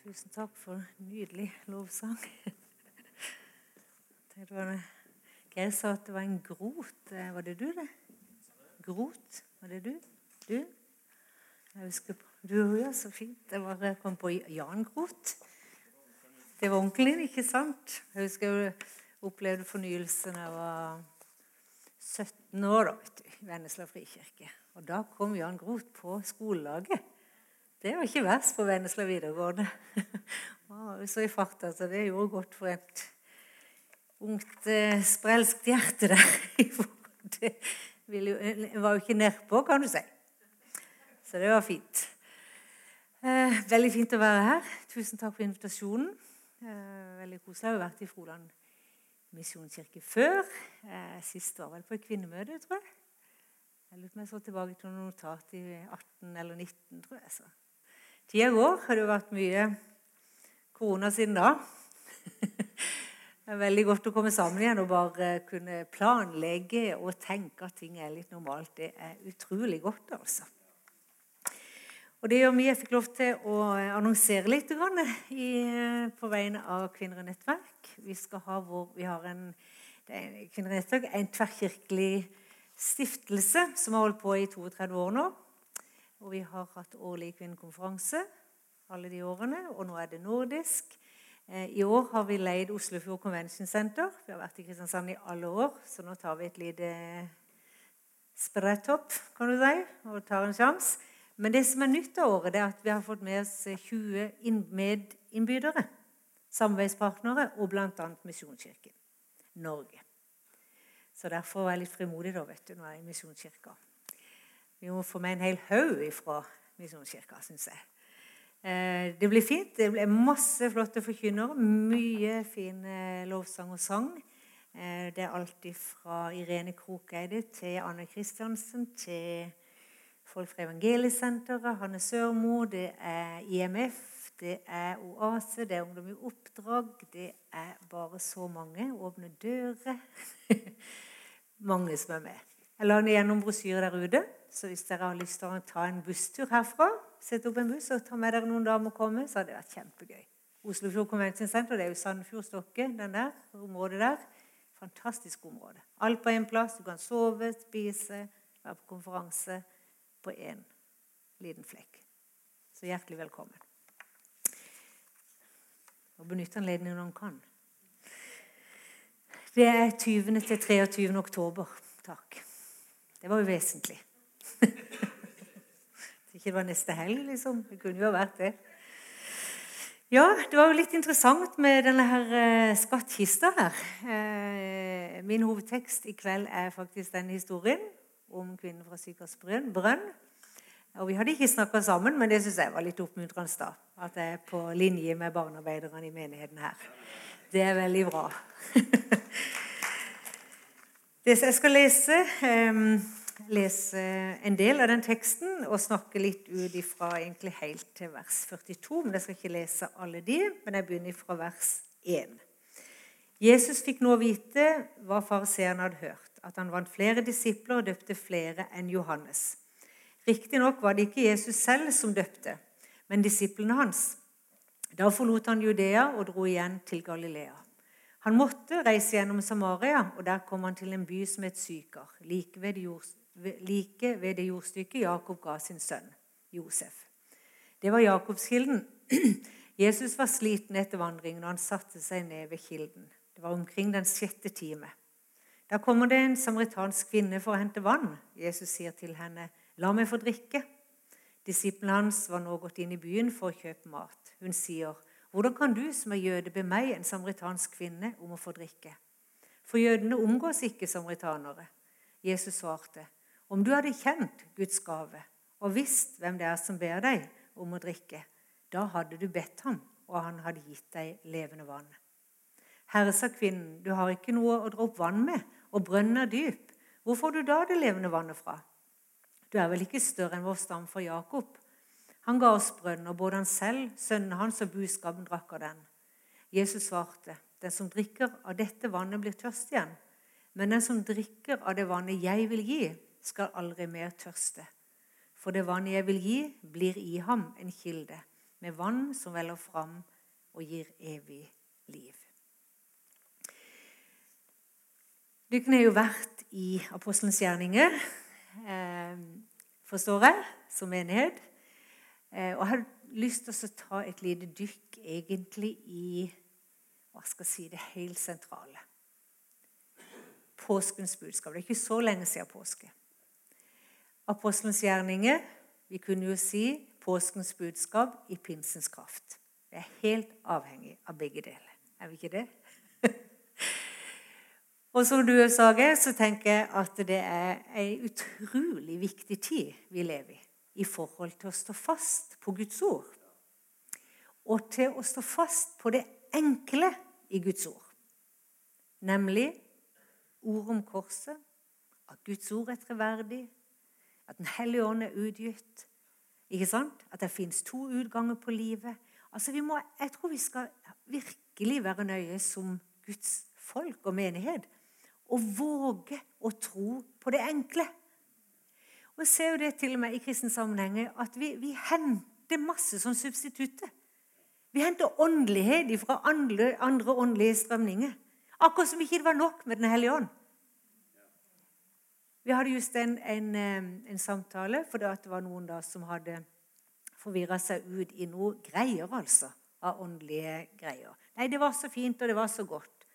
Tusen takk for nydelig lovsang. Geir sa at det var en grot. Eh, var det du, det? Grot? Var det du? Du? Jeg husker. Du, ja, så fint. Jeg bare kom på Jan Grot. Det var onkelen din, ikke sant? Jeg husker jeg opplevde fornyelsen da jeg var 17 år da, vet du, i Vennesla frikirke. Og da kom Jan Grot på skolelaget. Det var ikke verst på Vennesla videregående. så i farta, så det gjorde godt for et ungt, eh, sprelskt hjerte der. det var jo ikke nedpå, kan du si. Så det var fint. Eh, veldig fint å være her. Tusen takk for invitasjonen. Eh, veldig koselig. Jeg har vært i Froland misjonskirke før. sist var vel på et kvinnemøte, tror jeg. Jeg lurer på om jeg så tilbake til noen notat i 18 eller 19, tror jeg. så Tida går. Har det vært mye korona siden da. Det er veldig godt å komme sammen igjen og bare kunne planlegge og tenke at ting er litt normalt. Det er utrolig godt, altså. Og det gjør vi. Jeg fikk lov til å annonsere litt på vegne av Kvinner i nettverk. Vi, ha vår, vi har en, Kvinner i nettverk en tverrkirkelig stiftelse som har holdt på i 32 år nå. Og vi har hatt årlig kvinnekonferanse alle de årene, og nå er det nordisk. Eh, I år har vi leid Oslofjord Convention Center. Vi har vært i Kristiansand i alle år, så nå tar vi et lite spretthopp, kan du si, og tar en sjanse. Men det som er nytt av året, det er at vi har fått med oss 20 medinnbydere. Samarbeidspartnere og bl.a. Misjonskirken Norge. Så derfor er jeg litt frimodig da, vet du, når jeg er i Misjonskirka. Vi må få med en hel haug fra Misjonskirka, syns jeg. Eh, det blir fint. Det blir masse flotte forkynnere. Mye fin lovsang og sang. Eh, det er alt fra Irene Krokeide til Anne Kristiansen til folk fra Evangeliesenteret, Hanne Sørmo, det er IMF, det er Oase, det er Ungdom i oppdrag. Det er bare så mange. Åpne dører. mange som er med. Jeg la ned gjennom brosjyre der ute. Så hvis dere har lyst til å ta en busstur herfra, sette opp en buss og ta med dere noen damer og komme, så hadde det vært kjempegøy. Oslofjord Konvensjonssenter, det er jo Sandefjord Stokke, den der, området der. Fantastisk område. Alt på én plass. Du kan sove, spise, være på konferanse på én liten flekk. Så hjertelig velkommen. Og benytte anledningen når man kan. Det er 20. til 23. oktober. Takk. Det var jo vesentlig. Ikke det var neste helg, liksom. Det kunne jo vært det. Ja, det var jo litt interessant med denne her uh, skattkista her. Uh, min hovedtekst i kveld er faktisk denne historien om kvinnen fra Sykers brønn. Og Vi hadde ikke snakka sammen, men det syns jeg var litt oppmuntrende. da, At jeg er på linje med barnearbeiderne i menigheten her. Det er veldig bra. det jeg skal lese um, lese en del av den teksten og snakke litt ut ifra egentlig helt til vers 42. Men jeg skal ikke lese alle de, men jeg begynner fra vers 1. Jesus fikk nå vite hva fariseeren hadde hørt, at han vant flere disipler og døpte flere enn Johannes. Riktignok var det ikke Jesus selv som døpte, men disiplene hans. Da forlot han Judea og dro igjen til Galilea. Han måtte reise gjennom Samaria, og der kom han til en by som het Syker, like ved like ved det jordstykket Jakob ga sin sønn Josef. Det var Jakobskilden. Jesus var sliten etter vandringen, og han satte seg ned ved kilden. Det var omkring den sjette time. Da kommer det en samaritansk kvinne for å hente vann. Jesus sier til henne, 'La meg få drikke.' Disiplene hans var nå gått inn i byen for å kjøpe mat. Hun sier, 'Hvordan kan du som er jøde, be meg, en samaritansk kvinne, om å få drikke?' For jødene omgås ikke samaritanere. Jesus svarte, om du hadde kjent Guds gave og visst hvem det er som ber deg om å drikke, da hadde du bedt ham, og han hadde gitt deg levende vann. Herre, sa kvinnen, du har ikke noe å dra opp vann med, og brønnen er dyp. Hvor får du da det levende vannet fra? Du er vel ikke større enn vår stamfar Jakob? Han ga oss brønnen, og både han selv, sønnene hans og buskapen drakk av den. Jesus svarte, den som drikker av dette vannet, blir tørst igjen. Men den som drikker av det vannet jeg vil gi, skal aldri mer tørste. For det vannet jeg vil gi, blir i ham en kilde med vann som veller fram og gir evig liv. Dere har jo vært i apostelens gjerninger, eh, forstår jeg, som menighet. Eh, og jeg har lyst til å ta et lite dykk egentlig i hva skal jeg si, det helt sentrale. Påskens budskap. Det er ikke så lenge siden påske. Apostelens gjerninger, vi kunne jo si påskens budskap i pinsens kraft. Vi er helt avhengig av begge deler. Er vi ikke det? Og som du sa, så tenker jeg at det er ei utrolig viktig tid vi lever i i forhold til å stå fast på Guds ord. Og til å stå fast på det enkle i Guds ord. Nemlig ordet om korset, at Guds ord er treverdig, at Den hellige ånd er utgitt, ikke sant? At det fins to utganger på livet. Altså må, Jeg tror vi skal virkelig være nøye som Guds folk og menighet og våge å tro på det enkle. Og Jeg ser jo det til og med i kristen sammenheng at vi, vi henter masse som substitutter. Vi henter åndelighet fra andre, andre åndelige strømninger. Akkurat som ikke det var nok med Den hellige ånd. Vi hadde just en, en, en samtale, for det var noen da som hadde forvirra seg ut i noe greier, altså. Av åndelige greier. Nei, det var så fint, og det var så godt.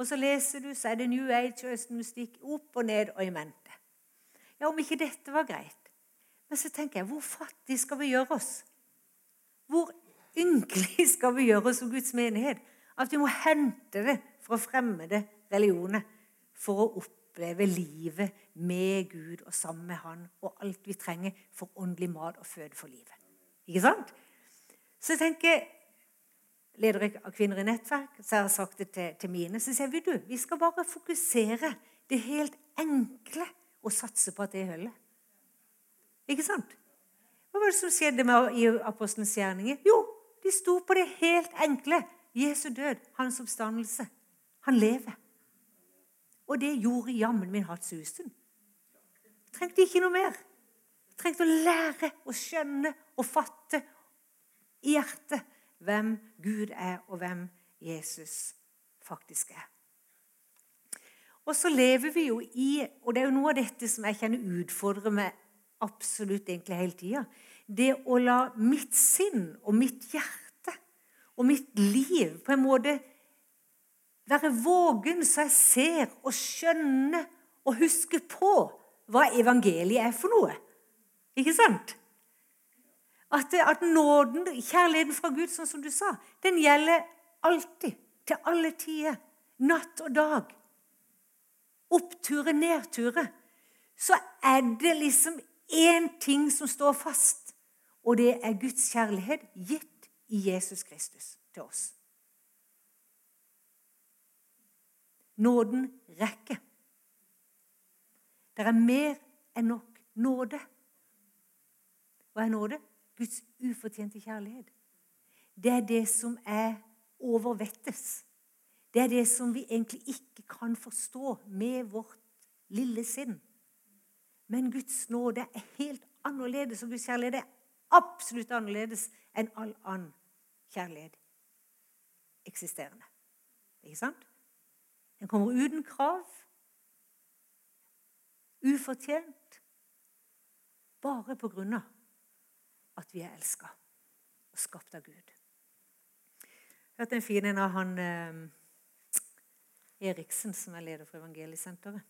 Og så leser du, så er det New Age og østenmystikk opp og ned og i mente. Ja, om ikke dette var greit. Men så tenker jeg, hvor fattig skal vi gjøre oss? Hvor ynkelig skal vi gjøre oss som Guds menighet? At vi må hente det fra fremmede religioner for å oppleve livet med Gud og sammen med Han og alt vi trenger for åndelig mat og føde for livet. Ikke sant? Så jeg tenker Leder av Kvinner i nettverk så har jeg sagt det til, til mine. Så sier vi du, vi skal bare fokusere det helt enkle og satse på at det holder. Ikke sant? Hva var det som skjedde med i apostelens gjerninger? Jo, de sto på det helt enkle. Jesu død, hans oppstandelse. Han lever. Og det gjorde jammen min hatt susen. Trengte ikke noe mer. Trengte å lære å skjønne og fatte i hjertet hvem Gud er, og hvem Jesus faktisk er. Og så lever vi jo i Og det er jo noe av dette som jeg kjenner utfordrer meg absolutt egentlig hele tida. Det å la mitt sinn og mitt hjerte og mitt liv på en måte være vågen, så jeg ser og skjønner og husker på hva evangeliet er for noe. Ikke sant? At, at nåden, kjærligheten fra Gud, sånn som du sa, den gjelder alltid. Til alle tider. Natt og dag. Oppturer, nedturer. Så er det liksom én ting som står fast, og det er Guds kjærlighet gitt i Jesus Kristus til oss. Nåden rekker. Det er mer enn nok nåde. Hva er nåde? Guds ufortjente kjærlighet. Det er det som er overvettes. Det er det som vi egentlig ikke kan forstå med vårt lille sinn. Men Guds nåde er helt annerledes, og Guds kjærlighet er absolutt annerledes enn all annen kjærlighet eksisterende. Ikke sant? Den kommer uten krav, ufortjent, bare på grunn av at vi er elska og skapt av Gud. Jeg hørte en fin en av han eh, Eriksen, som er leder for Evangeliesenteret.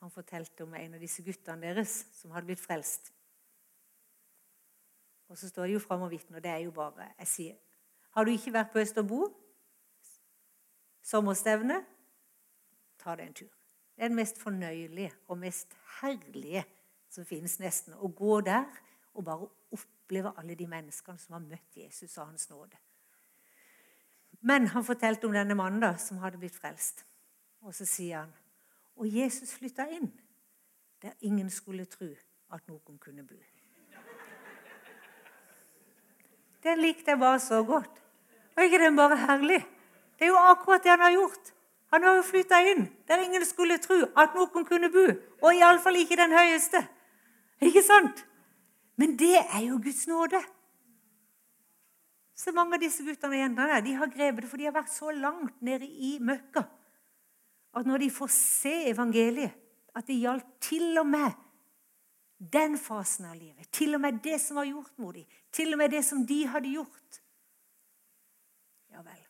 Han fortalte om en av disse guttene deres som hadde blitt frelst. Og så står de jo fram og vitner, det er jo bare Jeg sier Har du ikke vært på Østerbo? Sommerstevne? Ta deg en tur. Det er den mest fornøyelige og mest herlige som finnes, nesten. Å gå der og bare oppleve alle de menneskene som har møtt Jesus og hans nåde. Men han fortalte om denne mannen da, som hadde blitt frelst. Og så sier han og Jesus flytta inn der ingen skulle tro at noen kunne bo. Den likte jeg bare så godt. Og ikke den bare herlig? Det er jo akkurat det han har gjort. Han har jo flytta inn der ingen skulle tro at noen kunne bo. Og iallfall ikke den høyeste. Ikke sant? Men det er jo Guds nåde. Så mange av disse guttene og jentene de har grepet det, for de har vært så langt nede i møkka at når de får se evangeliet, at det gjaldt til og med den fasen av livet, til og med det som var gjort mot dem, til og med det som de hadde gjort Ja vel,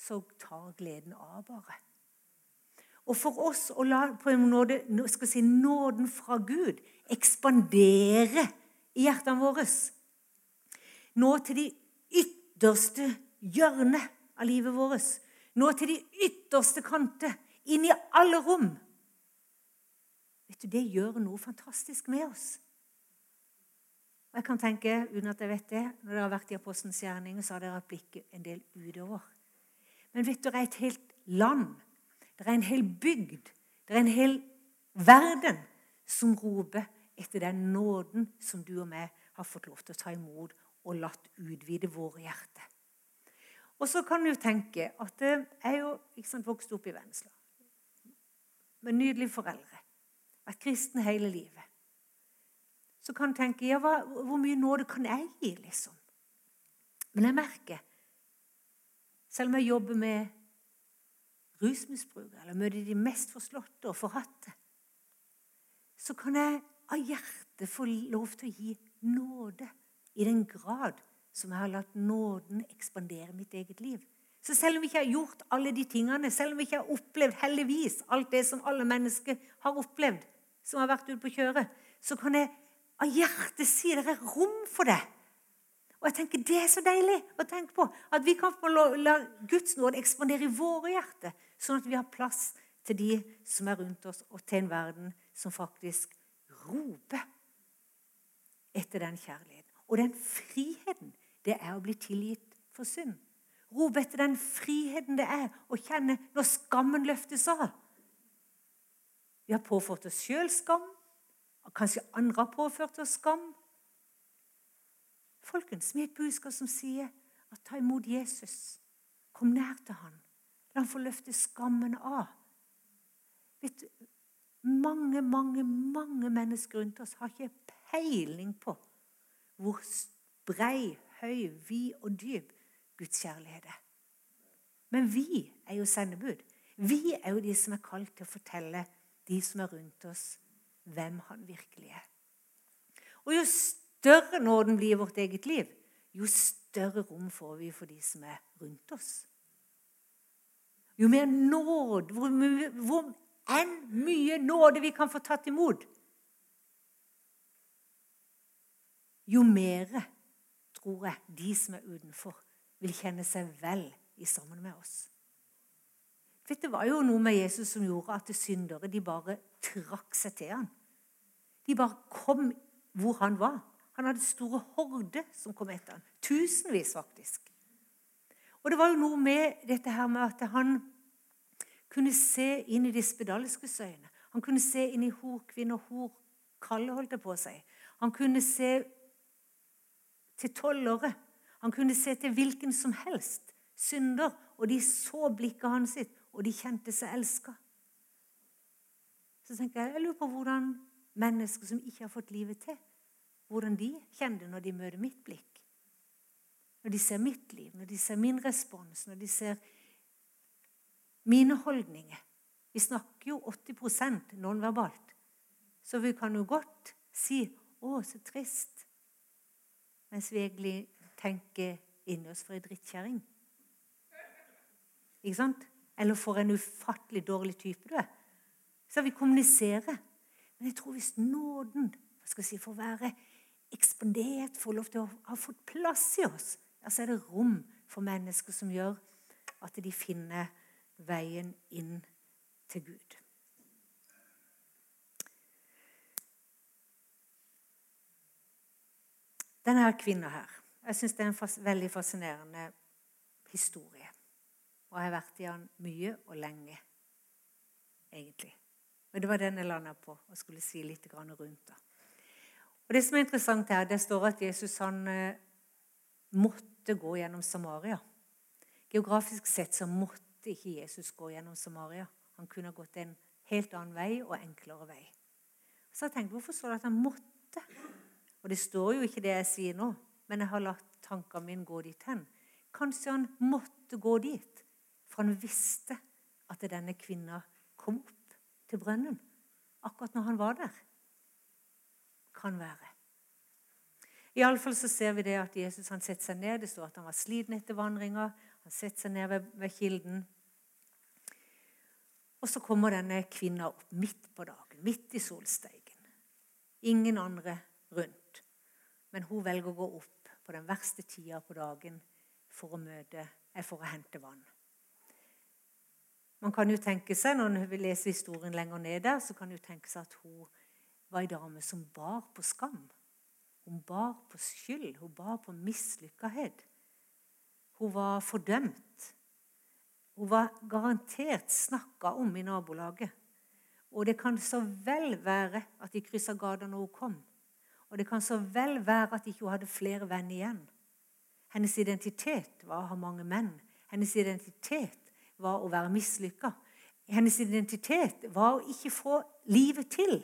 så tar gleden av, bare. Og for oss å la på en måte, skal si, nåden fra Gud ekspandere i hjertene våre Nå til de ytterste hjørner av livet vårt. Nå til de ytterste kanter. Inn i alle rom. Vet du, Det gjør noe fantastisk med oss. Og jeg kan tenke, uten at jeg vet det, Når dere har vært i Apostelens gjerning, så har dere hatt blikket en del utover. Men vet du, det er et helt land, det er en hel bygd, det er en hel verden som roper etter den nåden som du og meg har fått lov til å ta imot og latt utvide våre hjerter. Og så kan du tenke at jeg er jo sant, vokst opp i Vennesla med nydelige foreldre. Vært kristen hele livet. Så kan du tenke ja, hva, hvor mye nåde kan jeg gi, liksom? Men jeg merker, selv om jeg jobber med rusmisbrukere eller møter de mest forslåtte og forhatte, så kan jeg av hjertet få lov til å gi nåde i den grad som jeg har latt nåden ekspandere mitt eget liv. Så selv om vi ikke har gjort alle de tingene, selv om vi ikke har opplevd heldigvis alt det som alle mennesker har opplevd, som har vært ute på kjøret, så kan jeg av hjertet si det er rom for det. Og jeg tenker Det er så deilig å tenke på. At vi kan få la Guds nåde eksponere i våre hjerter, sånn at vi har plass til de som er rundt oss, og til en verden som faktisk roper etter den kjærligheten. Og den friheten det er å bli tilgitt for synd. Rop etter den friheten det er å kjenne når skammen løftes av. Vi har påført oss sjøl skam. Kanskje andre har påført oss skam. Folkens, vi er et budskap som sier at ta imot Jesus. Kom nær til han. La han få løfte skammen av. Vet du, Mange, mange, mange mennesker rundt oss har ikke peiling på hvor brei, høy, vid og dyp Guds kjærlighet er. Men vi er jo sendebud. Vi er jo de som er kalt til å fortelle de som er rundt oss, hvem han virkelig er. Og jo større nåden blir i vårt eget liv, jo større rom får vi for de som er rundt oss. Jo mer nåd, hvor, hvor enn mye nåde vi kan få tatt imot, jo mer tror jeg de som er utenfor, vil kjenne seg vel i sammen med oss. Vet, det var jo noe med Jesus som gjorde at syndere de bare trakk seg til ham. De bare kom hvor han var. Han hadde store horder som kom etter ham. Tusenvis, faktisk. Og det var jo noe med dette her med at han kunne se inn i de spedalske øyne. Han kunne se inn i horkvinner og horkalle, holdt det på seg. Han kunne se til tollere. Han kunne se til hvilken som helst synder, og de så blikket hans sitt, og de kjente seg elska. Så tenker jeg, jeg lurer på hvordan mennesker som ikke har fått livet til, hvordan de kjenner når de møter mitt blikk. Når de ser mitt liv, når de ser min respons, når de ser mine holdninger. Vi snakker jo 80% nonverbalt. Så vi kan jo godt si 'Å, så trist', mens vi egentlig tenker inni oss for ei drittkjerring. Ikke sant? Eller for en ufattelig dårlig type du er. Så vi kommuniserer. Men jeg tror hvis nåden hva skal jeg si, får være ekspandert, får lov til å ha fått plass i oss, ja, så er det rom for mennesker som gjør at de finner veien inn til Gud. Denne kvinna her jeg syns det er en fas veldig fascinerende historie. Og jeg har vært i den mye og lenge, egentlig. Men det var den jeg landa på og skulle si litt rundt. da. Og Det som er interessant her, det står at Jesus han eh, måtte gå gjennom Samaria. Geografisk sett så måtte ikke Jesus gå gjennom Samaria. Han kunne gått en helt annen vei og enklere vei. Så jeg tenkte, Hvorfor står det at han måtte? Og det står jo ikke det jeg sier nå men jeg har latt tankene mine gå dit hen. Kanskje han måtte gå dit, for han visste at denne kvinna kom opp til brønnen akkurat når han var der. Kan være. Iallfall så ser vi det at Jesus han setter seg ned. Det står at han var sliten etter vandringa. Han setter seg ned ved, ved kilden. Og så kommer denne kvinna opp midt på dagen, midt i solsteigen. Ingen andre rundt. Men hun velger å gå opp på den verste tida på dagen for å, møte, eh, for å hente vann. Man kan jo tenke seg, Når vi leser historien lenger ned der, så kan jo tenke seg at hun var ei dame som bar på skam. Hun bar på skyld, hun bar på mislykkethet. Hun var fordømt. Hun var garantert snakka om i nabolaget. Og det kan så vel være at de kryssa gata når hun kom. Og det kan så vel være at ikke hun hadde flere venner igjen. Hennes identitet var å ha mange menn. Hennes identitet var å være mislykka. Hennes identitet var å ikke få livet til.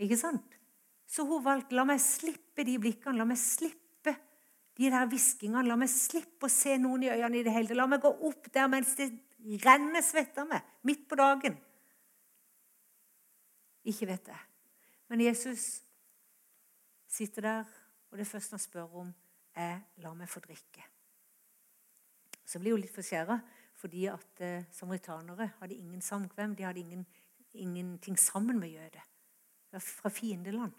Ikke sant? Så hun valgte la meg slippe de blikkene, la meg slippe de der hviskingene. La meg slippe å se noen i øynene i det hele tatt. La meg gå opp der mens det renner svette av meg, midt på dagen. Ikke vet jeg. Men Jesus sitter der, og det første han spør om, er 'la meg få drikke'. Så blir hun litt forskjæra, fordi at eh, samaritanere hadde ingen samkvem. De hadde ingen, ingenting sammen med jøder. Fra fiendeland.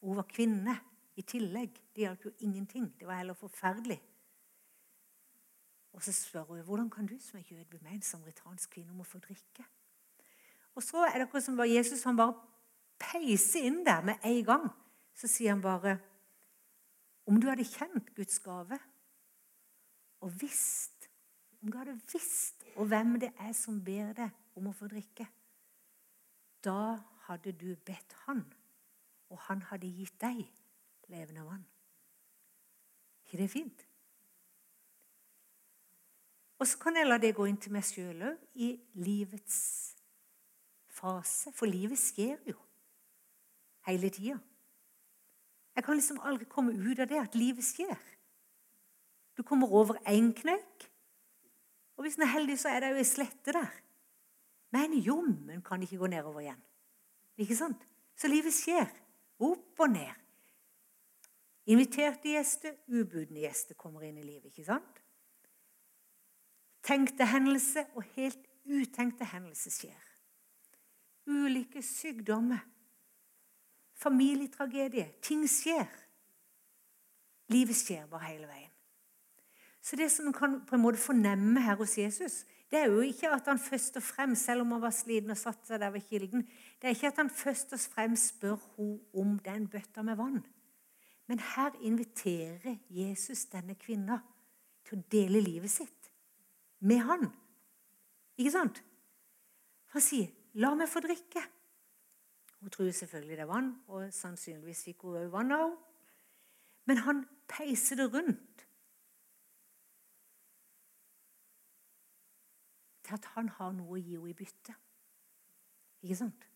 Og hun var kvinne i tillegg. Det hjalp jo ingenting. Det var heller forferdelig. Og så spør hun hvordan kan du som er jøde bli med en samaritansk kvinne om å få drikke. Og så er det akkurat som var Jesus han bare peiser inn der med en gang. Så sier han bare Om du hadde kjent Guds gave og visst Om du hadde visst og hvem det er som ber deg om å få drikke, da hadde du bedt Han og han hadde gitt deg levende vann. ikke det fint? Og så kan jeg la det gå inn til meg sjøl òg, i livets fase. For livet skjer jo hele tida. Jeg kan liksom aldri komme ut av det at livet skjer. Du kommer over én kneik, og hvis en er heldig, så er det jo ei slette der. Men jommen kan ikke gå nedover igjen. Ikke sant? Så livet skjer. Opp og ned. Inviterte gjester, ubudne gjester kommer inn i livet. ikke sant? Tenkte hendelse og helt utenkte hendelser skjer. Ulike sykdommer. Familietragedie. Ting skjer. Livet skjer bare hele veien. Så det som man kan på en måte fornemme her hos Jesus, det er jo ikke at han først og fremst, selv om han var sliten og satte seg der ved kilden, det er ikke at han først og fremst spør hun om den bøtta med vann. Men her inviterer Jesus denne kvinna til å dele livet sitt med han. Ikke sant? Han sier, 'La meg få drikke'. Hun tror selvfølgelig det er vann, og sannsynligvis fikk hun òg vann av Men han peiser det rundt til at han har noe å gi henne i bytte. Ikke sant?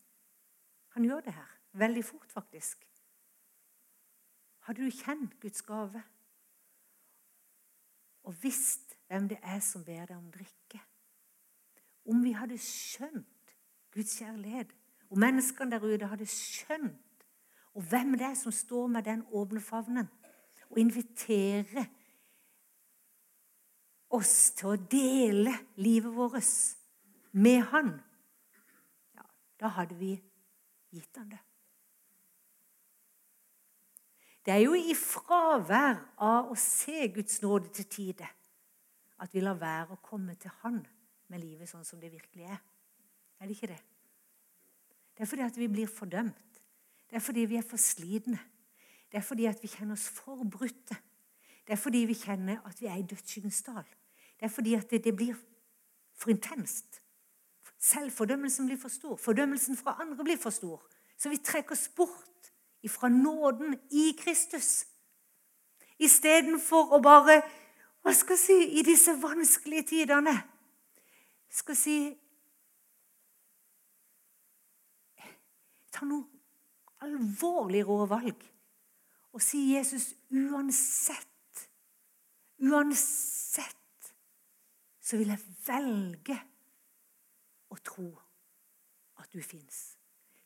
Han gjør det her. Veldig fort, faktisk. Hadde du kjent Guds gave og visst hvem det er som ber deg om drikke Om vi hadde skjønt Guds kjærlighet, og menneskene der ute hadde skjønt og hvem det er som står med den åpne favnen og inviterer oss til å dele livet vårt med Han, ja, da hadde vi gitt Han det. Det er jo i fravær av å se Guds nåde til tide at vi lar være å komme til Han med livet sånn som det virkelig er. Er det ikke det? Det er fordi at vi blir fordømt. Det er fordi vi er for slitne. Det er fordi at vi kjenner oss for brutte. Det er fordi vi kjenner at vi er i dødsskyggens dal. Det er fordi at det, det blir for intenst. Selvfordømmelsen blir for stor. Fordømmelsen fra andre blir for stor. Så vi trekker oss bort ifra nåden i Kristus. Istedenfor å bare hva skal jeg si, I disse vanskelige tidene skal jeg si Ta noen alvorlig rå valg og si Jesus uansett Uansett så vil jeg velge å tro at du fins.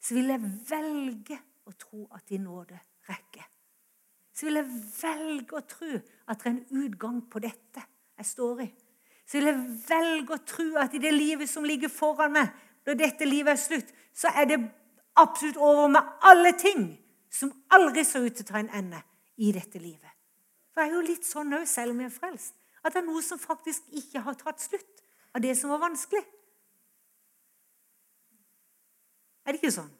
Så vil jeg velge å tro at din nåde rekker. Så vil jeg velge å tro at det er en utgang på dette jeg står i. Så vil jeg velge å tro at i det livet som ligger foran meg, når dette livet er slutt, så er det absolutt over med alle ting som aldri så ut til å ta en ende i dette livet. For jeg er jo litt sånn òg, selv om jeg er frelst, at det er noe som faktisk ikke har tatt slutt av det som var vanskelig. Er det ikke sånn?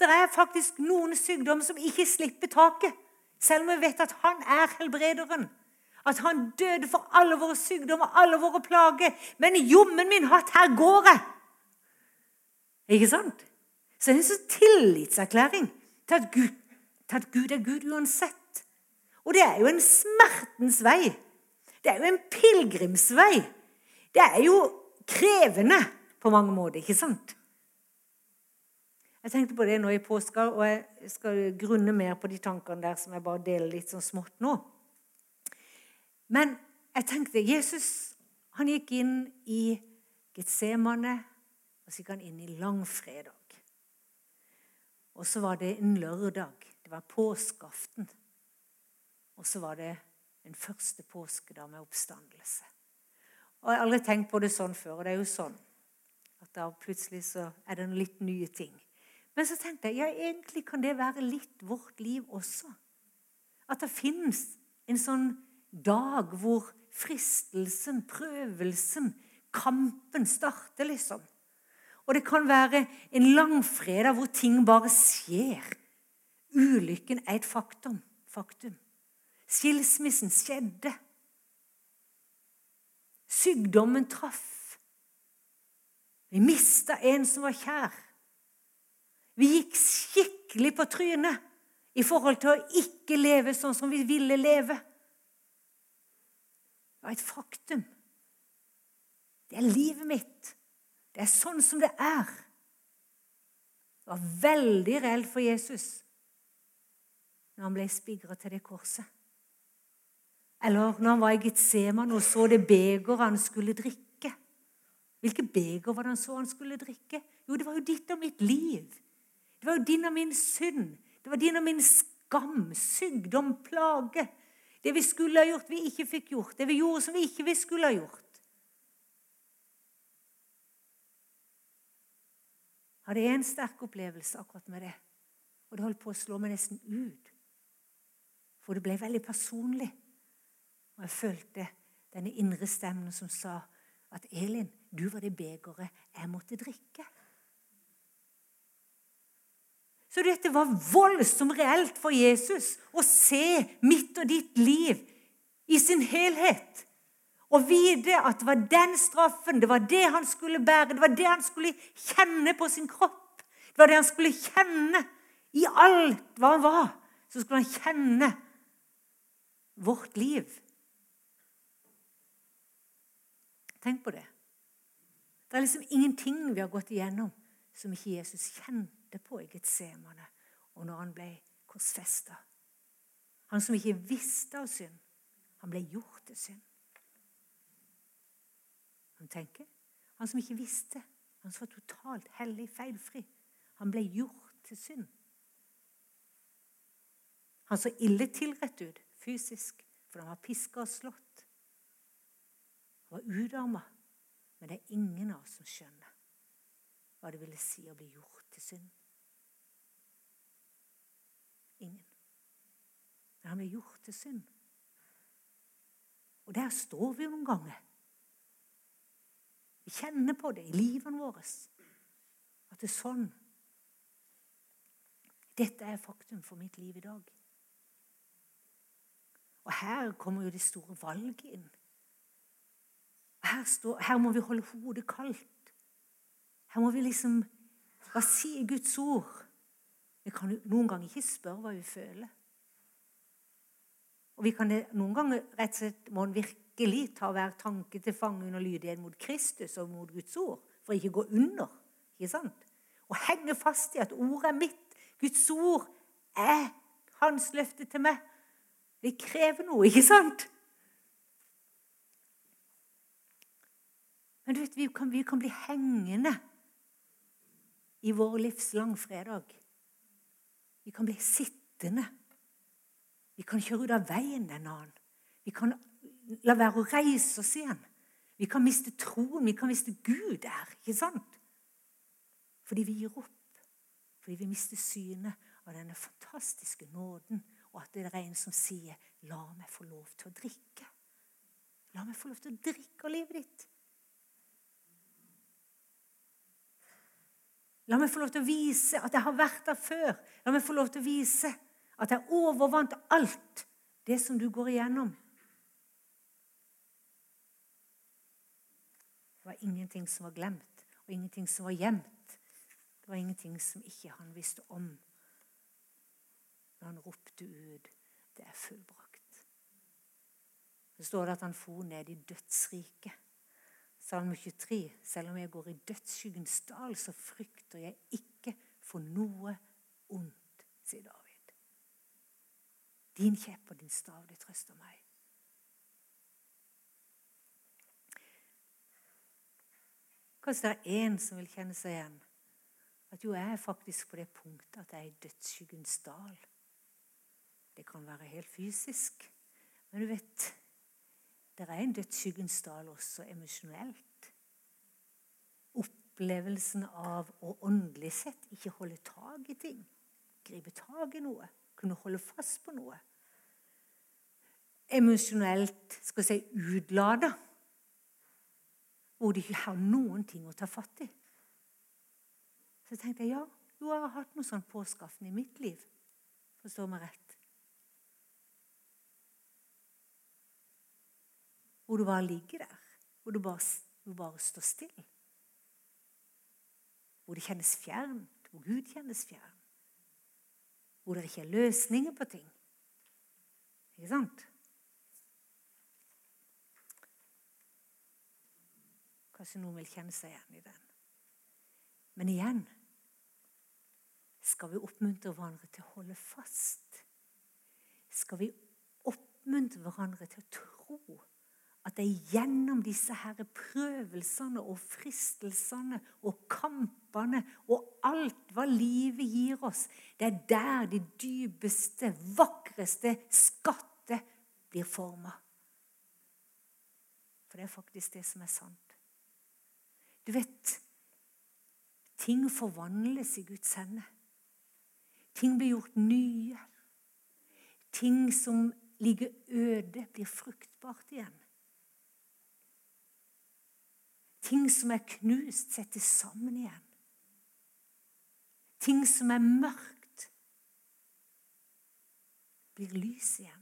Det er faktisk noen sykdommer som ikke slipper taket, selv om vi vet at han er helbrederen. At han døde for alle våre sykdommer, alle våre plager. Men jommen min hatt, her går jeg! Ikke sant? Så det er en sånn tillitserklæring til at, Gud, til at Gud er Gud uansett. Og det er jo en smertens vei. Det er jo en pilegrimsvei. Det er jo krevende på mange måter, ikke sant? Jeg tenkte på det nå i påska, og jeg skal grunne mer på de tankene der som jeg bare deler litt sånn smått nå. Men jeg tenkte Jesus han gikk inn i Getsemane, og så gikk han inn i langfredag. Og så var det en lørdag. Det var påskeaften. Og så var det den første påskedag med oppstandelse. Og Jeg har aldri tenkt på det sånn før. og det er jo sånn at da plutselig så er det litt nye ting. Men så tenkte jeg ja, egentlig kan det være litt vårt liv også. At det finnes en sånn dag hvor fristelsen, prøvelsen, kampen starter, liksom. Og det kan være en langfredag hvor ting bare skjer. Ulykken er et faktum. faktum. Skilsmissen skjedde. Sykdommen traff. Vi mista en som var kjær. Vi gikk skikkelig på trynet i forhold til å ikke leve sånn som vi ville leve. Det var et faktum. Det er livet mitt. Det er sånn som det er. Det var veldig reelt for Jesus når han ble spigra til det korset. Eller når han var i Getseman og så det begeret han skulle drikke. Hvilke beger var det han så han skulle drikke? Jo, det var jo ditt og mitt liv. Det var jo din og min synd. Det var din og min skam, sykdom, plage. Det vi skulle ha gjort, vi ikke fikk gjort. Det vi gjorde som vi ikke vi skulle ha gjort. Jeg hadde en sterk opplevelse akkurat med det. Og det holdt på å slå meg nesten ut. For det ble veldig personlig. Og jeg følte denne indre stemmen som sa at 'Elin, du var det begeret jeg måtte drikke'. Så dette var voldsomt reelt for Jesus å se mitt og ditt liv i sin helhet. Og vite at det var den straffen, det var det han skulle bære, det var det han skulle kjenne på sin kropp. Det var det han skulle kjenne i alt hva han var. Så skulle han kjenne vårt liv. Tenk på det. Det er liksom ingenting vi har gått igjennom som ikke Jesus kjente på i Getsemane og når han ble korsfesta. Han som ikke visste av synd, han ble gjort til synd. Han tenker. Han som ikke visste. Han som var totalt hellig, feilfri. Han ble gjort til synd. Han så ille tilrett ut fysisk, for han var piska og slått. Var utarma. Men det er ingen av oss som skjønner hva det ville si å bli gjort til synd. Ingen. Men han ble gjort til synd. Og der står vi noen ganger. Vi kjenner på det i livene våre. At det er sånn. Dette er faktum for mitt liv i dag. Og her kommer jo det store valget inn. Her, står, her må vi holde hodet kaldt. Her må vi liksom Hva sier Guds ord? Vi kan noen ganger ikke spørre hva vi føler. Og vi kan noen ganger rett og slett må en virkelig ta hver tanke til fange under lydighet mot Kristus og mot Guds ord, for ikke å gå under. ikke sant? Og henge fast i at ordet er mitt. Guds ord er hans løfte til meg. Det krever noe, ikke sant? Men du vet, vi kan, vi kan bli hengende i vår livs langfredag. Vi kan bli sittende. Vi kan kjøre ut av veien den annen. Vi kan la være å reise oss igjen. Vi kan miste troen, vi kan miste Gud der. ikke sant? Fordi vi gir opp. Fordi vi mister synet av denne fantastiske nåden. Og at det er en som sier 'La meg få lov til å drikke'. La meg få lov til å drikke av livet ditt. La meg få lov til å vise at jeg har vært der før. La meg få lov til å vise at jeg overvant alt det som du går igjennom. Det var ingenting som var glemt, og ingenting som var gjemt. Det var ingenting som ikke han visste om når han ropte ut 'Det er fullbrakt'. Så står det at han for ned i dødsriket. Salme 23. Selv om jeg går i dødsskyggens dal, så frykter jeg ikke for noe ondt, sier David. Din kjepp og din stav, det trøster meg. Kanskje det er én som vil kjenne seg igjen. At jo, jeg er faktisk på det punktet at jeg er i dødsskyggens dal. Det kan være helt fysisk. Men du vet, det er en dødsskyggens dal også emosjonelt. Opplevelsen av å åndelig sett ikke holde tak i ting. Gripe tak i noe. Kunne holde fast på noe. Emosjonelt skal vi si utlada hvor de ikke har noen ting å ta fatt i. Så tenkte jeg ja, jo, jeg har hatt noe sånn påskaffende i mitt liv. Forstår meg rett. Hvor du bare ligger der. Hvor du bare, du bare står stille. Hvor det kjennes fjernt. Hvor Gud kjennes fjern. Hvor det ikke er løsninger på ting. Ikke sant? Kanskje noen vil kjenne seg igjen i den. Men igjen skal vi oppmuntre hverandre til å holde fast. Skal vi oppmuntre hverandre til å tro at det er gjennom disse her prøvelsene og fristelsene og kampene og alt hva livet gir oss, det er der de dypeste, vakreste skatter blir forma. For det er faktisk det som er sant. Du vet Ting forvandles i Guds hender. Ting blir gjort nye. Ting som ligger øde, blir fruktbart igjen. Ting som er knust, settes sammen igjen. Ting som er mørkt, blir lys igjen.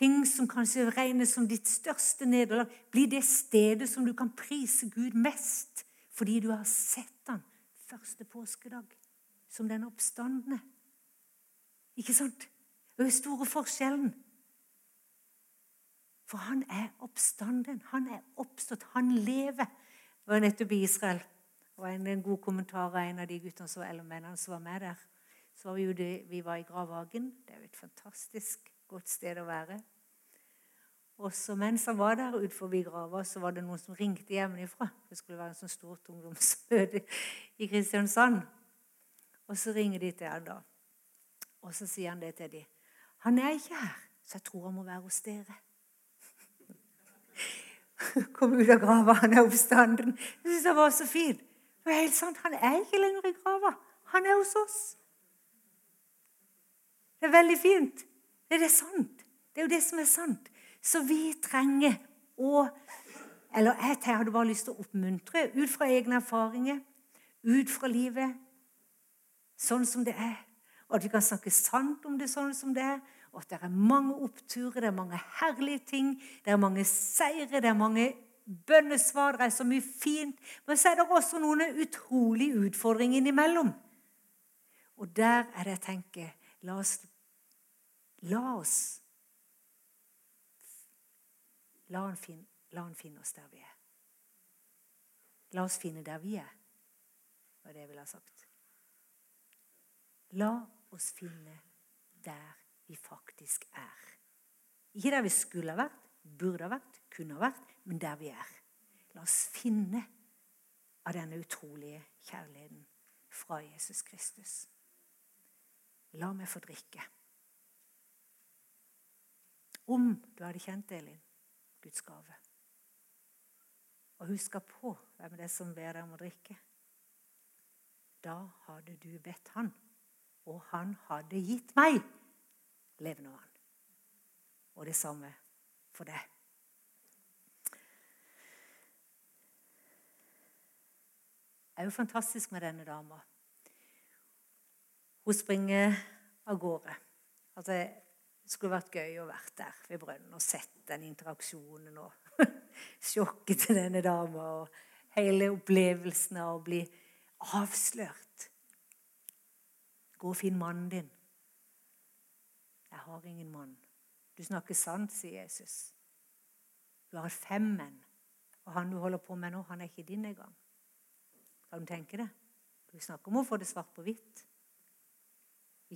Ting som kanskje regnes som ditt største nederlag, blir det stedet som du kan prise Gud mest fordi du har sett han første påskedag som den oppstandende. Ikke sant? Det er store forskjellen. For han er oppstanden. Han er oppstått. Han lever. Det var nettopp i Israel. Var en, en god kommentar av en av de guttene som, eller mennene som var med der. Så var vi, jo det, vi var i Gravhagen. Det er jo et fantastisk godt sted å være. Og så Mens han var der ut forbi grava, så var det noen som ringte hjemmefra. Det skulle være en sånn stort ungdomsmøte i Kristiansand. Og så ringer de til han da. Og så sier han det til dem. 'Han er ikke her, så jeg tror han må være hos dere.' Kom ut av grava, han er oppstanden. Jeg syns det var så fint. Det er helt sant, Han er ikke lenger i grava. Han er hos oss. Det er veldig fint. Det er det sant. Det er jo det som er sant. Så vi trenger å Eller jeg hadde bare lyst til å oppmuntre ut fra egne erfaringer, ut fra livet, sånn som det er. Og at vi kan snakke sant om det sånn som det er. Og at det er mange oppturer, det er mange herlige ting, det er mange seire, det er mange bønnesvar, det er så mye fint. Men så er det også noen utrolige utfordringer innimellom. Og der er det jeg tenker La oss, la oss La han, finne, la oss der vi er. La oss finne der vi er, var det jeg ville ha sagt. La oss finne der vi faktisk er. Ikke der vi skulle ha vært, burde ha vært, kunne ha vært, men der vi er. La oss finne av denne utrolige kjærligheten fra Jesus Kristus. La meg få drikke. Om du hadde kjent Elin, Guds gave, og huska på hvem det er som ber deg om å drikke, da hadde du bedt han, og han hadde gitt meg levende han. Og det samme for deg. Det er jo fantastisk med denne dama. Hun springer av gårde. Altså, det skulle vært gøy å være der ved brønnen og sett den interaksjonen og sjokket til denne dama og hele opplevelsen av å bli avslørt. Gå og finn mannen din. Jeg har ingen mann. Du snakker sant, sier Jesus. Du har fem menn, og han du holder på med nå, han er ikke din engang. Kan du tenke det? Vi snakker om å få det svart på hvitt.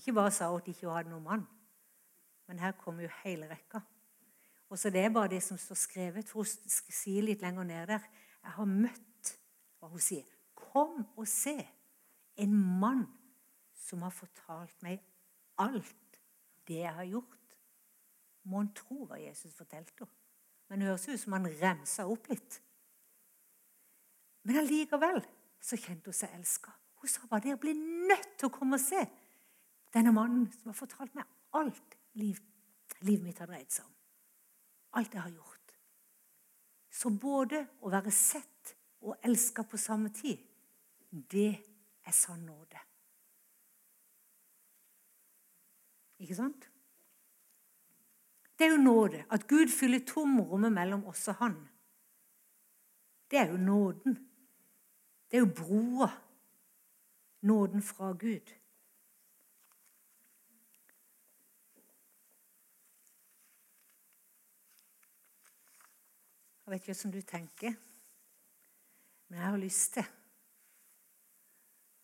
Ikke bare sa at ikke hadde noen mann, men her kommer jo hele rekka. Og så Det er bare det som står skrevet. for Hun sier litt lenger ned der Jeg har møtt hva hun sier. Kom og se en mann som har fortalt meg alt det jeg har gjort. Må hun tro hva Jesus fortalte henne. Men det høres ut som han remsa opp litt. Men allikevel så kjente hun seg elska. Hun sa bare dere blir nødt til å komme og se denne mannen som har fortalt meg alt liv, livet mitt har dreid seg om. Alt jeg har gjort. Så både å være sett og elska på samme tid, det er sann nåde. Ikke sant? Det er jo nåde. At Gud fyller tomrommet mellom oss og Han. Det er jo nåden. Det er jo broa. Nåden fra Gud. Jeg vet ikke hvordan du tenker, men jeg har lyst til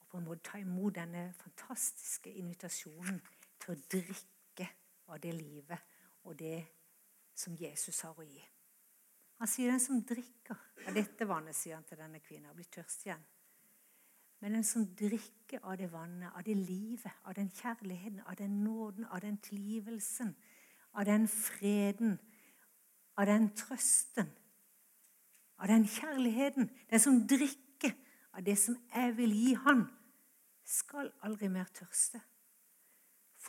å på en måte ta imot denne fantastiske invitasjonen til å drikke av det livet og det som Jesus har å gi. Han sier den som drikker av dette vannet, sier han til denne kvinnen, blir tørst igjen. Men den som drikker av det vannet, av det livet, av den kjærligheten, av den nåden, av den tilgivelsen, av den freden, av den trøsten, av den kjærligheten Den som drikker av det som jeg vil gi han, skal aldri mer tørste.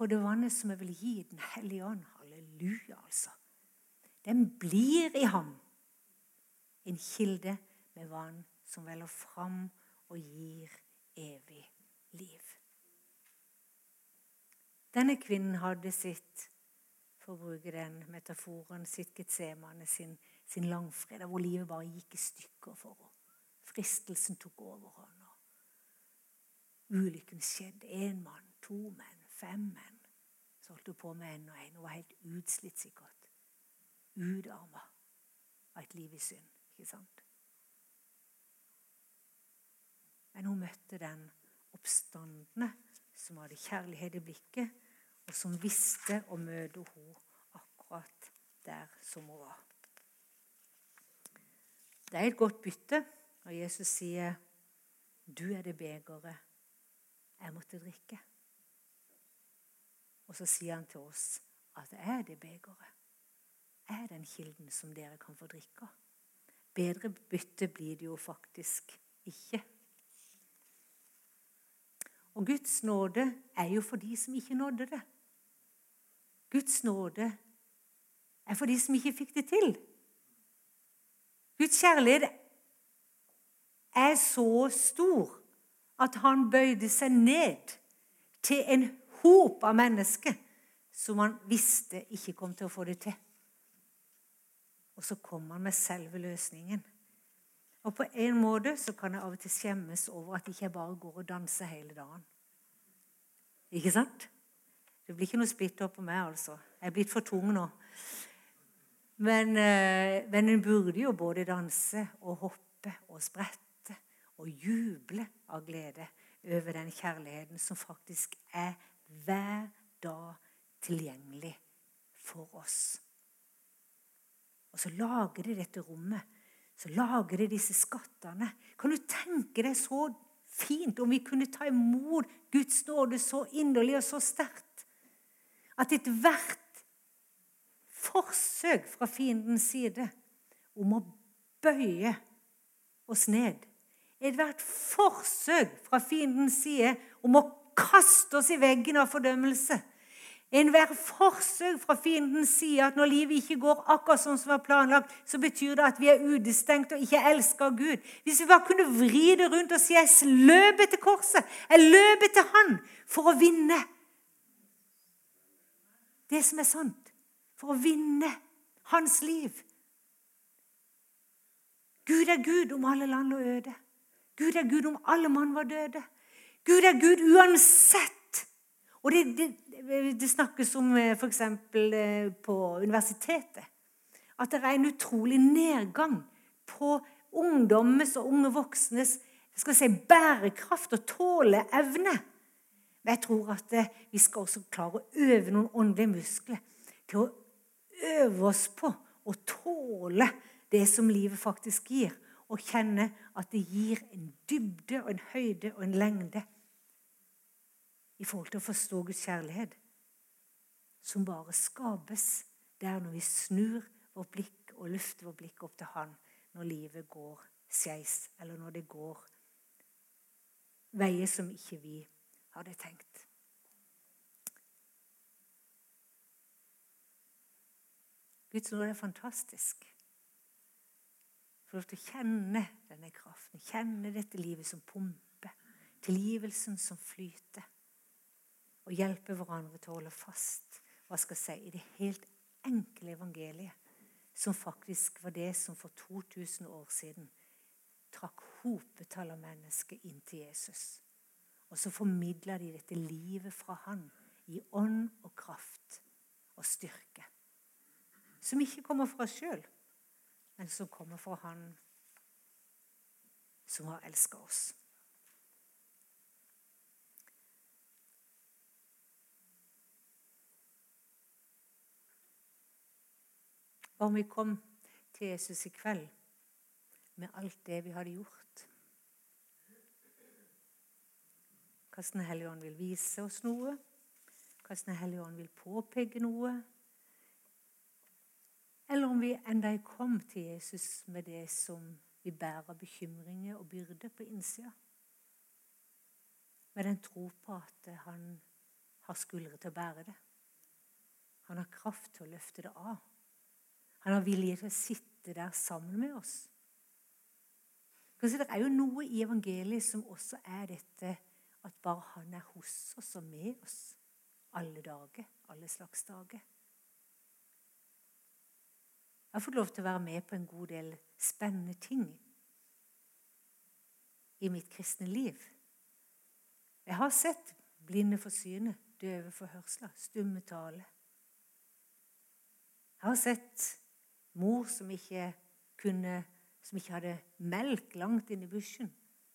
For det vannet som jeg vil gi Den hellige ånd, halleluja, altså, den blir i ham en kilde med vann som veller fram og gir evig liv. Denne kvinnen hadde sitt for å bruke den metaforen, sitt Getsemane, sin, sin langfredag, hvor livet bare gikk i stykker for henne. Fristelsen tok overhånd. Ulykken skjedde. Én mann, to menn, fem menn. Så holdt hun på med en og en. Hun var helt utslitt, sikkert. Utarma av et liv i synd. Ikke sant? Men hun møtte den oppstandende som hadde kjærlighet i blikket, og som visste å møte henne akkurat der som hun var. Det er et godt bytte når Jesus sier 'Du er det begeret jeg måtte drikke'. Og så sier han til oss at 'jeg er det begeret'. Jeg er den kilden som dere kan få drikke av. Bedre bytte blir det jo faktisk ikke. Og Guds nåde er jo for de som ikke nådde det. Guds nåde er for de som ikke fikk det til. Guds kjærlighet er så stor at han bøyde seg ned til en hop av mennesker som han visste ikke kom til å få det til. Og så kom han med selve løsningen. Og på en måte så kan jeg av og til skjemmes over at ikke jeg bare går og danser hele dagen. Ikke sant? Det blir ikke noe splitter på meg, altså. Jeg er blitt for tung nå. Men, eh, men en burde jo både danse og hoppe og sprette og juble av glede over den kjærligheten som faktisk er hver dag tilgjengelig for oss. Og så lager de dette rommet. Så lager de disse skattene. Kan du tenke deg så fint om vi kunne ta imot Guds nåde så inderlig og så sterkt? At ethvert forsøk fra fiendens side om å bøye oss ned Ethvert forsøk fra fiendens side om å kaste oss i veggen av fordømmelse Enhver forsøk fra fiendens side at når livet ikke går akkurat sånn som var planlagt, så betyr det at vi er utestengt og ikke elsker Gud. Hvis vi bare kunne vri det rundt og si jeg løper til korset, jeg løper til Han for å vinne det som er sant, for å vinne hans liv. Gud er Gud om alle land og øde. Gud er Gud om alle mann var døde. Gud er Gud uansett og det, det, det snakkes om eh, f.eks. Eh, på universitetet at det er en utrolig nedgang på ungdommens og unge voksnes skal si, bærekraft og tåleevne. Men jeg tror at eh, vi skal også klare å øve noen åndelige muskler til å øve oss på å tåle det som livet faktisk gir, og kjenne at det gir en dybde og en høyde og en lengde i forhold til å forstå Guds kjærlighet, som bare skapes der når vi snur vårt blikk og løfter vårt blikk opp til Han når livet går skeis, eller når det går veier som ikke vi hadde tenkt. Guds ord er fantastisk. Få lov til å kjenne denne kraften, kjenne dette livet som pumper, tilgivelsen som flyter og hjelpe hverandre til å holde fast hva skal jeg si, i det helt enkle evangeliet, som faktisk var det som for 2000 år siden trakk hopetall av mennesker inn til Jesus. Og så formidla de dette livet fra han i ånd og kraft og styrke. Som ikke kommer fra oss sjøl, men som kommer fra han som har elska oss. Om vi kom til Jesus i kveld med alt det vi hadde gjort. Hvordan Den hellige ånd vil vise oss noe, hvordan Den hellige ånd vil påpeke noe. Eller om vi enda kom til Jesus med det som vi bærer bekymringer og byrder på innsida. Med den tro på at han har skuldre til å bære det. Han har kraft til å løfte det av. Han har vilje til å sitte der sammen med oss. Det er jo noe i evangeliet som også er dette at bare han er hos oss og med oss alle dager, alle slags dager. Jeg har fått lov til å være med på en god del spennende ting i mitt kristne liv. Jeg har sett blinde for synet, døve for hørsler, stumme tale. Jeg har sett Mor som ikke, kunne, som ikke hadde melk langt inn i bushen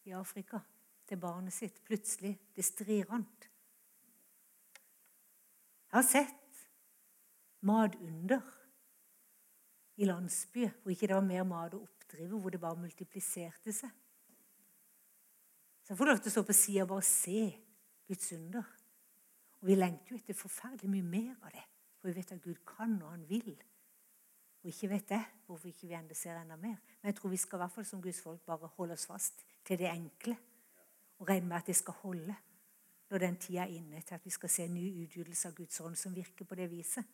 i Afrika til barnet sitt. Plutselig det strirant. Jeg har sett matunder i landsbyer hvor ikke det var mer mat å oppdrive, hvor det bare multipliserte seg. Så jeg får lov til å stå på sida og bare se Guds under. Og vi lengter jo etter forferdelig mye mer av det, for vi vet at Gud kan og han vil. Og ikke vet jeg hvorfor ikke vi enda ser enda mer. Men jeg tror vi skal i hvert fall som Guds folk bare holde oss fast til det enkle. Og regne med at det skal holde når den tida er inne til at vi skal se en ny utgytelse av Guds ånd som virker på det viset.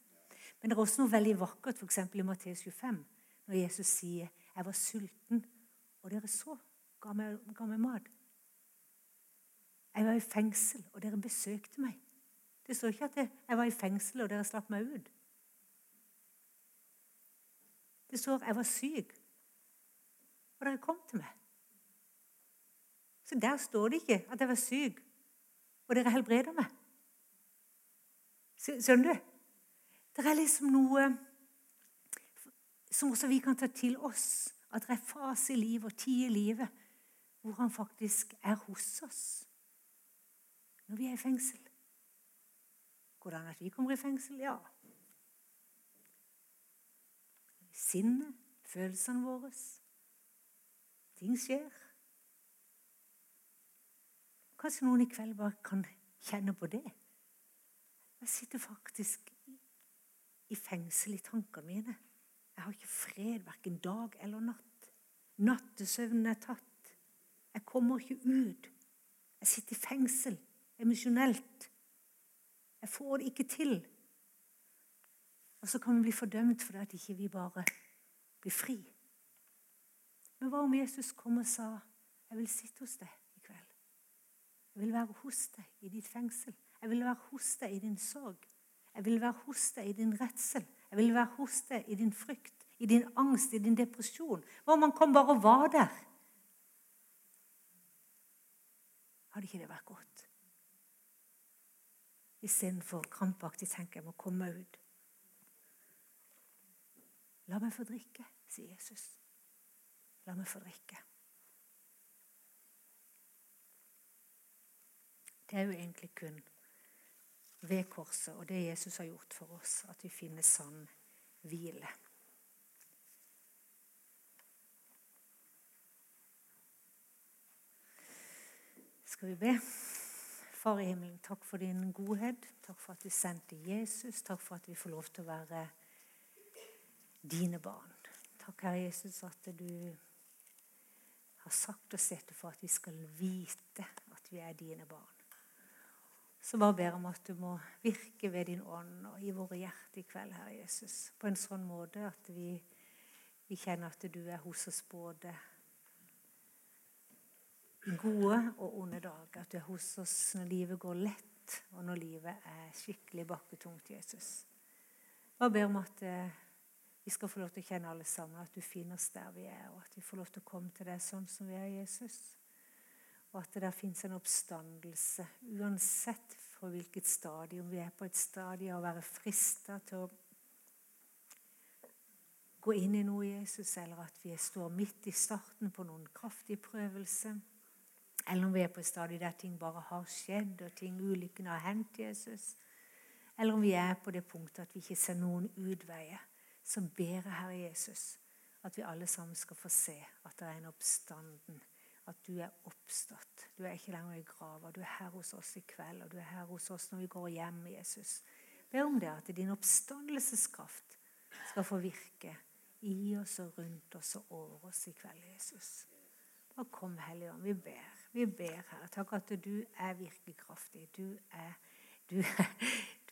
Men det er også noe veldig vakkert f.eks. i Matteus 25, når Jesus sier 'Jeg var sulten, og dere så ga meg, ga meg mat'. Jeg var i fengsel, og dere besøkte meg. Det står ikke at jeg var i fengsel, og dere slapp meg ut. Det står jeg var syk, og dere kom til meg. Så der står det ikke at jeg var syk, og dere helbreder meg. Skjønner du? Det er liksom noe som også vi kan ta til oss. At det er fase i livet og tid i livet hvor han faktisk er hos oss når vi er i fengsel. Hvordan at vi kommer i fengsel? Ja, sinnet, følelsene våre. Ting skjer. Kanskje noen i kveld bare kan kjenne på det. Jeg sitter faktisk i fengsel i tankene mine. Jeg har ikke fred verken dag eller natt. Nattesøvnen er tatt. Jeg kommer ikke ut. Jeg sitter i fengsel emosjonelt. Jeg får det ikke til. Og så kan vi bli fordømt fordi at ikke vi bare blir fri. Men hva om Jesus kom og sa 'Jeg vil sitte hos deg i kveld'? 'Jeg vil være hos deg i ditt fengsel'. 'Jeg vil være hos deg i din sorg'. 'Jeg vil være hos deg i din redsel'. 'Jeg vil være hos deg i din frykt', i din angst, i din depresjon'. Hva om han kom bare og var der? Hadde ikke det vært godt? Istedenfor krampaktig tenker jeg må komme ut. La meg få drikke, sier Jesus. La meg få drikke. Det er jo egentlig kun ved korset og det Jesus har gjort for oss, at vi finner sann hvile. Skal vi be? Far i himmelen, takk for din godhet. Takk for at du sendte Jesus. Takk for at vi får lov til å være dine barn. Takk, Herre Jesus, at du har sagt og sett for at vi skal vite at vi er dine barn. Så bare ber om at du må virke ved din ånd og i våre hjerter i kveld, Herre Jesus, på en sånn måte at vi, vi kjenner at du er hos oss både i gode og onde dager. At du er hos oss når livet går lett, og når livet er skikkelig bakketungt, Jesus. Bare ber om at eh, vi skal få lov til å kjenne alle sammen at du finner oss der vi er, og at vi får lov til å komme til deg sånn som vi er, Jesus. Og at det der fins en oppstandelse, uansett for hvilket stadium vi er på. Et stadium å være frista til å gå inn i noe, Jesus, eller at vi står midt i starten på noen kraftig prøvelse. Eller om vi er på et stadium der ting bare har skjedd, og ting ulykkene har hendt Jesus. Eller om vi er på det punktet at vi ikke ser noen utveier så ber jeg, Herre Jesus, at vi alle sammen skal få se at det er en oppstanden. At du er oppstått. Du er ikke lenger i grava. Du er her hos oss i kveld, og du er her hos oss når vi går hjem, Jesus. Be om det, at din oppstandelseskraft skal få virke i oss og rundt oss og over oss i kveld, Jesus. Bare kom, Hellige Ånd. Vi ber. Vi ber, Herre. Takk at du er virkekraftig. Du er, du er,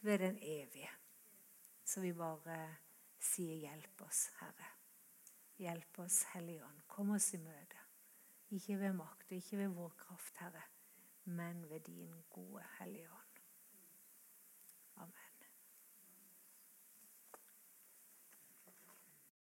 du er den evige. Så vi bare sier 'hjelp oss, Herre'. Hjelp oss, Hellige Ånd. Kom oss i møte. Ikke ved makt og ikke ved vår kraft, Herre, men ved din gode Hellige Ånd.